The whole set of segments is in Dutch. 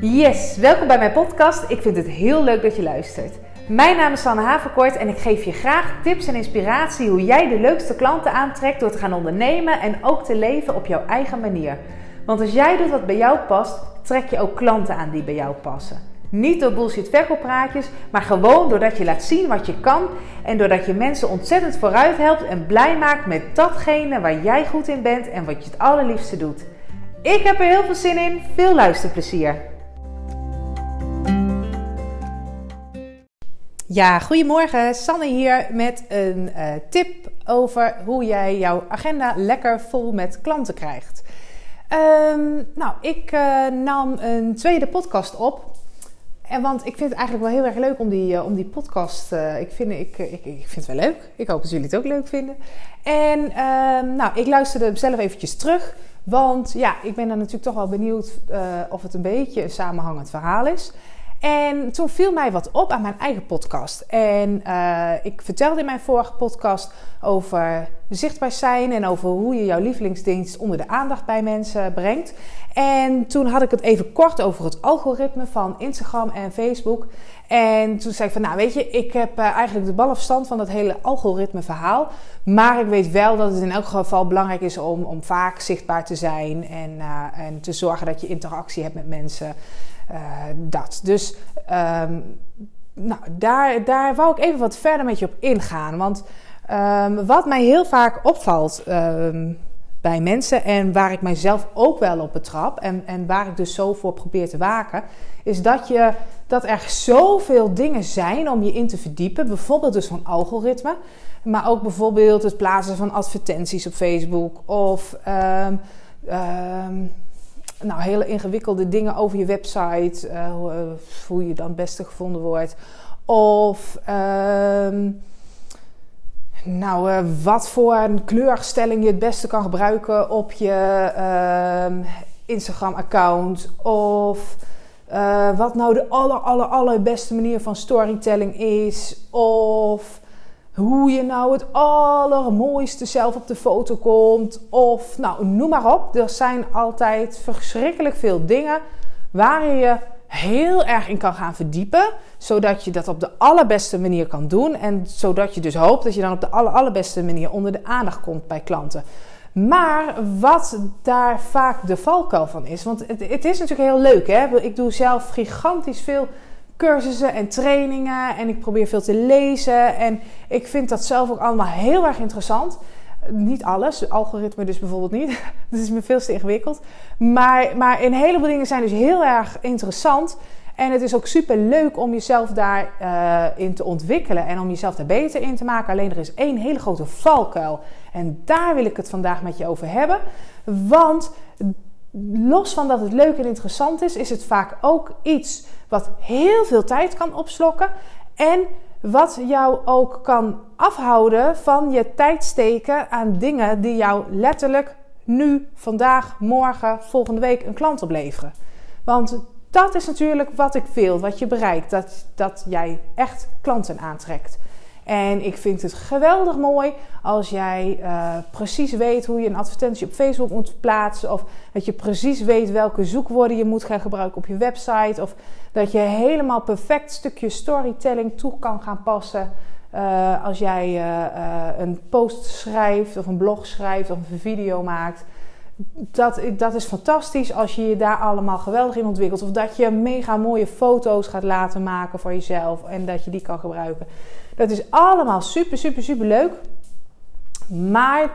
Yes, welkom bij mijn podcast. Ik vind het heel leuk dat je luistert. Mijn naam is Sanne Haverkort en ik geef je graag tips en inspiratie hoe jij de leukste klanten aantrekt door te gaan ondernemen en ook te leven op jouw eigen manier. Want als jij doet wat bij jou past, trek je ook klanten aan die bij jou passen. Niet door bullshit verkooppraatjes, maar gewoon doordat je laat zien wat je kan en doordat je mensen ontzettend vooruit helpt en blij maakt met datgene waar jij goed in bent en wat je het allerliefste doet. Ik heb er heel veel zin in. Veel luisterplezier. Ja, goedemorgen. Sanne hier met een uh, tip over hoe jij jouw agenda lekker vol met klanten krijgt. Um, nou, ik uh, nam een tweede podcast op. En want ik vind het eigenlijk wel heel erg leuk om die, uh, om die podcast. ik, vind, ik, ik, ik vind het wel leuk. Ik hoop dat jullie het ook leuk vinden. En uh, nou, ik luisterde zelf eventjes terug. Want ja, ik ben dan natuurlijk toch wel benieuwd of het een beetje een samenhangend verhaal is. En toen viel mij wat op aan mijn eigen podcast. En uh, ik vertelde in mijn vorige podcast over zichtbaar zijn en over hoe je jouw lievelingsdienst onder de aandacht bij mensen brengt. En toen had ik het even kort over het algoritme van Instagram en Facebook. En toen zei ik van, nou weet je, ik heb uh, eigenlijk de ballenverstand van dat hele algoritme verhaal. Maar ik weet wel dat het in elk geval belangrijk is om, om vaak zichtbaar te zijn en, uh, en te zorgen dat je interactie hebt met mensen. Uh, dat. Dus um, nou, daar, daar wou ik even wat verder met je op ingaan. Want um, wat mij heel vaak opvalt um, bij mensen en waar ik mijzelf ook wel op betrap en, en waar ik dus zo voor probeer te waken, is dat, je, dat er zoveel dingen zijn om je in te verdiepen. Bijvoorbeeld dus van algoritme, maar ook bijvoorbeeld het plaatsen van advertenties op Facebook of um, nou, hele ingewikkelde dingen over je website, uh, hoe je dan het beste gevonden wordt. Of nou, uh, wat voor een kleurstelling je het beste kan gebruiken op je uh, Instagram-account. Of uh, wat nou de aller, aller, allerbeste manier van storytelling is. Of hoe je nou het allermooiste zelf op de foto komt. Of nou, noem maar op. Er zijn altijd verschrikkelijk veel dingen waar je heel erg in kan gaan verdiepen. Zodat je dat op de allerbeste manier kan doen. En zodat je dus hoopt dat je dan op de aller, allerbeste manier onder de aandacht komt bij klanten. Maar wat daar vaak de valkuil van is. Want het, het is natuurlijk heel leuk. Hè? Ik doe zelf gigantisch veel cursussen en trainingen. En ik probeer veel te lezen. En ik vind dat zelf ook allemaal heel erg interessant. Niet alles, algoritme dus bijvoorbeeld niet. Dat is me veel te ingewikkeld. Maar, maar een heleboel dingen zijn dus heel erg interessant. En het is ook super leuk om jezelf daarin uh, in te ontwikkelen en om jezelf daar beter in te maken. Alleen er is één hele grote valkuil. En daar wil ik het vandaag met je over hebben. Want los van dat het leuk en interessant is, is het vaak ook iets wat heel veel tijd kan opslokken en wat jou ook kan afhouden van je tijd steken aan dingen die jou letterlijk nu, vandaag, morgen, volgende week een klant opleveren. Want dat is natuurlijk wat ik wil, wat je bereikt, dat, dat jij echt klanten aantrekt. En ik vind het geweldig mooi als jij uh, precies weet hoe je een advertentie op Facebook moet plaatsen. Of dat je precies weet welke zoekwoorden je moet gaan gebruiken op je website. Of dat je helemaal perfect stukje storytelling toe kan gaan passen. Uh, als jij uh, een post schrijft of een blog schrijft of een video maakt. Dat, dat is fantastisch als je je daar allemaal geweldig in ontwikkelt. Of dat je mega mooie foto's gaat laten maken voor jezelf en dat je die kan gebruiken. Dat is allemaal super, super, super leuk. Maar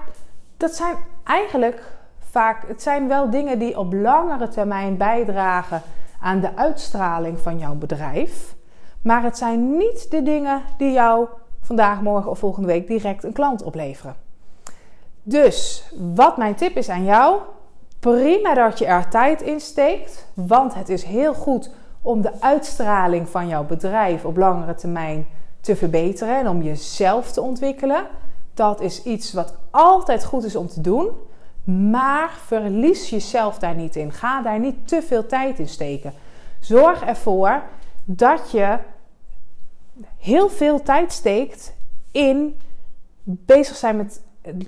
dat zijn eigenlijk vaak, het zijn wel dingen die op langere termijn bijdragen aan de uitstraling van jouw bedrijf. Maar het zijn niet de dingen die jou vandaag, morgen of volgende week direct een klant opleveren. Dus wat mijn tip is aan jou, prima dat je er tijd in steekt, want het is heel goed om de uitstraling van jouw bedrijf op langere termijn te verbeteren en om jezelf te ontwikkelen. Dat is iets wat altijd goed is om te doen. Maar verlies jezelf daar niet in. Ga daar niet te veel tijd in steken. Zorg ervoor dat je heel veel tijd steekt in bezig zijn met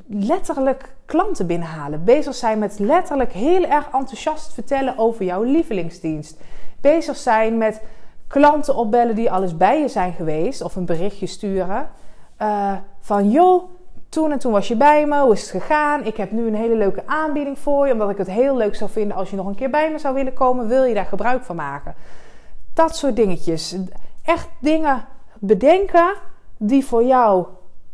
letterlijk klanten binnenhalen. Bezig zijn met letterlijk heel erg enthousiast vertellen over jouw lievelingsdienst. Bezig zijn met klanten opbellen die alles bij je zijn geweest. Of een berichtje sturen. Uh, van joh, toen en toen was je bij me. Hoe is het gegaan? Ik heb nu een hele leuke aanbieding voor je. Omdat ik het heel leuk zou vinden als je nog een keer bij me zou willen komen. Wil je daar gebruik van maken? Dat soort dingetjes. Echt dingen bedenken die voor jou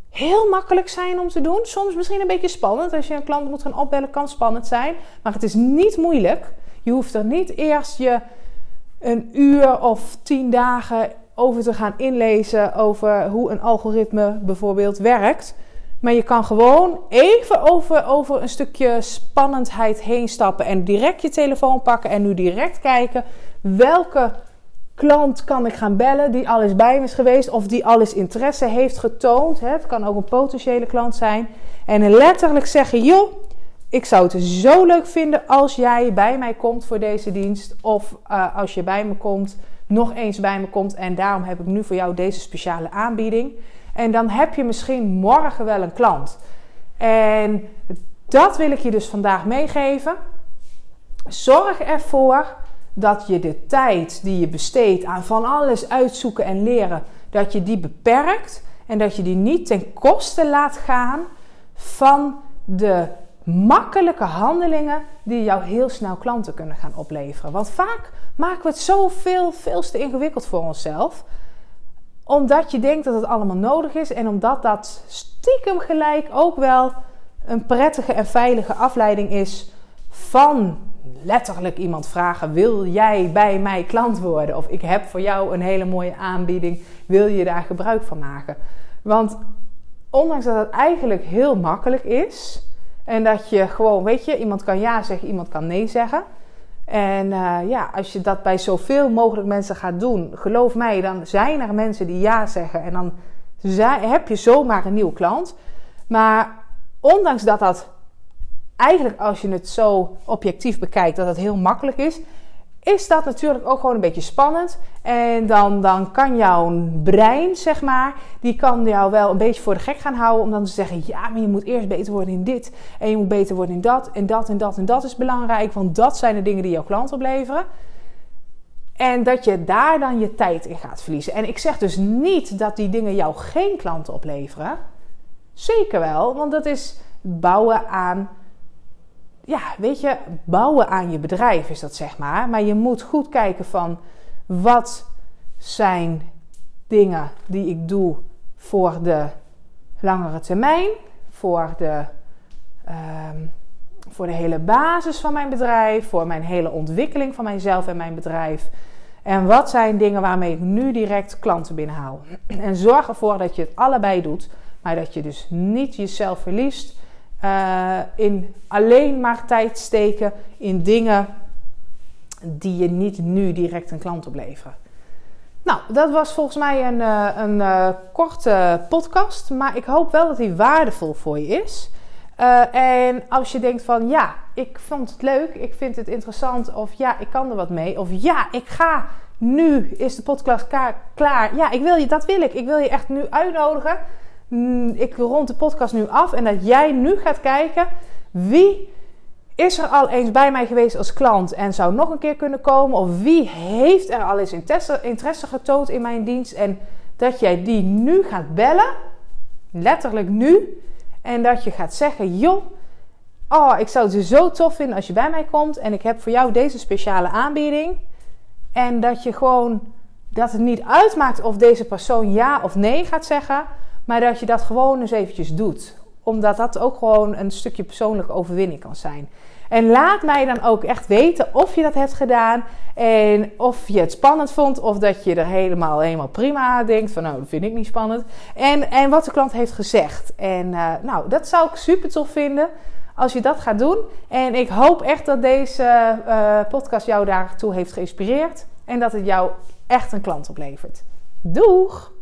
heel makkelijk zijn om te doen. Soms misschien een beetje spannend. Als je een klant moet gaan opbellen, kan spannend zijn. Maar het is niet moeilijk. Je hoeft er niet eerst je een uur of tien dagen over te gaan inlezen over hoe een algoritme bijvoorbeeld werkt. Maar je kan gewoon even over, over een stukje spannendheid heen stappen en direct je telefoon pakken en nu direct kijken welke klant kan ik gaan bellen die al eens bij me is geweest of die al eens interesse heeft getoond. Het kan ook een potentiële klant zijn. En letterlijk zeggen: joh, ik zou het zo leuk vinden als jij bij mij komt voor deze dienst. Of uh, als je bij me komt, nog eens bij me komt. En daarom heb ik nu voor jou deze speciale aanbieding. En dan heb je misschien morgen wel een klant. En dat wil ik je dus vandaag meegeven. Zorg ervoor dat je de tijd die je besteedt aan van alles uitzoeken en leren, dat je die beperkt en dat je die niet ten koste laat gaan van de makkelijke handelingen die jou heel snel klanten kunnen gaan opleveren. Want vaak maken we het zoveel, veel te ingewikkeld voor onszelf omdat je denkt dat het allemaal nodig is en omdat dat stiekem gelijk ook wel een prettige en veilige afleiding is van letterlijk iemand vragen: Wil jij bij mij klant worden? Of ik heb voor jou een hele mooie aanbieding, wil je daar gebruik van maken? Want ondanks dat het eigenlijk heel makkelijk is en dat je gewoon, weet je, iemand kan ja zeggen, iemand kan nee zeggen. En uh, ja, als je dat bij zoveel mogelijk mensen gaat doen, geloof mij, dan zijn er mensen die ja zeggen en dan heb je zomaar een nieuwe klant. Maar ondanks dat dat eigenlijk, als je het zo objectief bekijkt, dat het heel makkelijk is, is dat natuurlijk ook gewoon een beetje spannend. En dan, dan kan jouw brein, zeg maar, die kan jou wel een beetje voor de gek gaan houden. Om dan te zeggen, ja, maar je moet eerst beter worden in dit. En je moet beter worden in dat. En dat en dat en dat is belangrijk. Want dat zijn de dingen die jouw klant opleveren. En dat je daar dan je tijd in gaat verliezen. En ik zeg dus niet dat die dingen jou geen klanten opleveren. Zeker wel, want dat is bouwen aan ja, weet je, bouwen aan je bedrijf is dat zeg maar. Maar je moet goed kijken van wat zijn dingen die ik doe voor de langere termijn, voor de, ehm, voor de hele basis van mijn bedrijf, voor mijn hele ontwikkeling van mijzelf en mijn bedrijf. En wat zijn dingen waarmee ik nu direct klanten binnenhaal? En zorg ervoor dat je het allebei doet, maar dat je dus niet jezelf verliest uh, in alleen maar tijd steken in dingen die je niet nu direct een klant opleveren. Nou, dat was volgens mij een, uh, een uh, korte podcast, maar ik hoop wel dat die waardevol voor je is. en als je denkt van ja, ik vond het leuk, ik vind het interessant, of ja, ik kan er wat mee, of ja, ik ga nu, is de podcast klaar. Ja, ik wil je, dat wil ik. Ik wil je echt nu uitnodigen ik rond de podcast nu af en dat jij nu gaat kijken wie is er al eens bij mij geweest als klant en zou nog een keer kunnen komen? Of wie heeft er al eens interesse, interesse getoond in mijn dienst? En dat jij die nu gaat bellen, letterlijk nu, en dat je gaat zeggen: joh, oh, ik zou het zo tof vinden als je bij mij komt en ik heb voor jou deze speciale aanbieding. En dat je gewoon dat het niet uitmaakt of deze persoon ja of nee gaat zeggen. Maar dat je dat gewoon eens eventjes doet. Omdat dat ook gewoon een stukje persoonlijke overwinning kan zijn. En laat mij dan ook echt weten of je dat hebt gedaan. En of je het spannend vond. Of dat je er helemaal, helemaal prima denkt. Van nou, dat vind ik niet spannend. En, en wat de klant heeft gezegd. En uh, nou, dat zou ik super tof vinden. Als je dat gaat doen. En ik hoop echt dat deze uh, podcast jou daartoe heeft geïnspireerd. En dat het jou echt een klant oplevert. Doeg!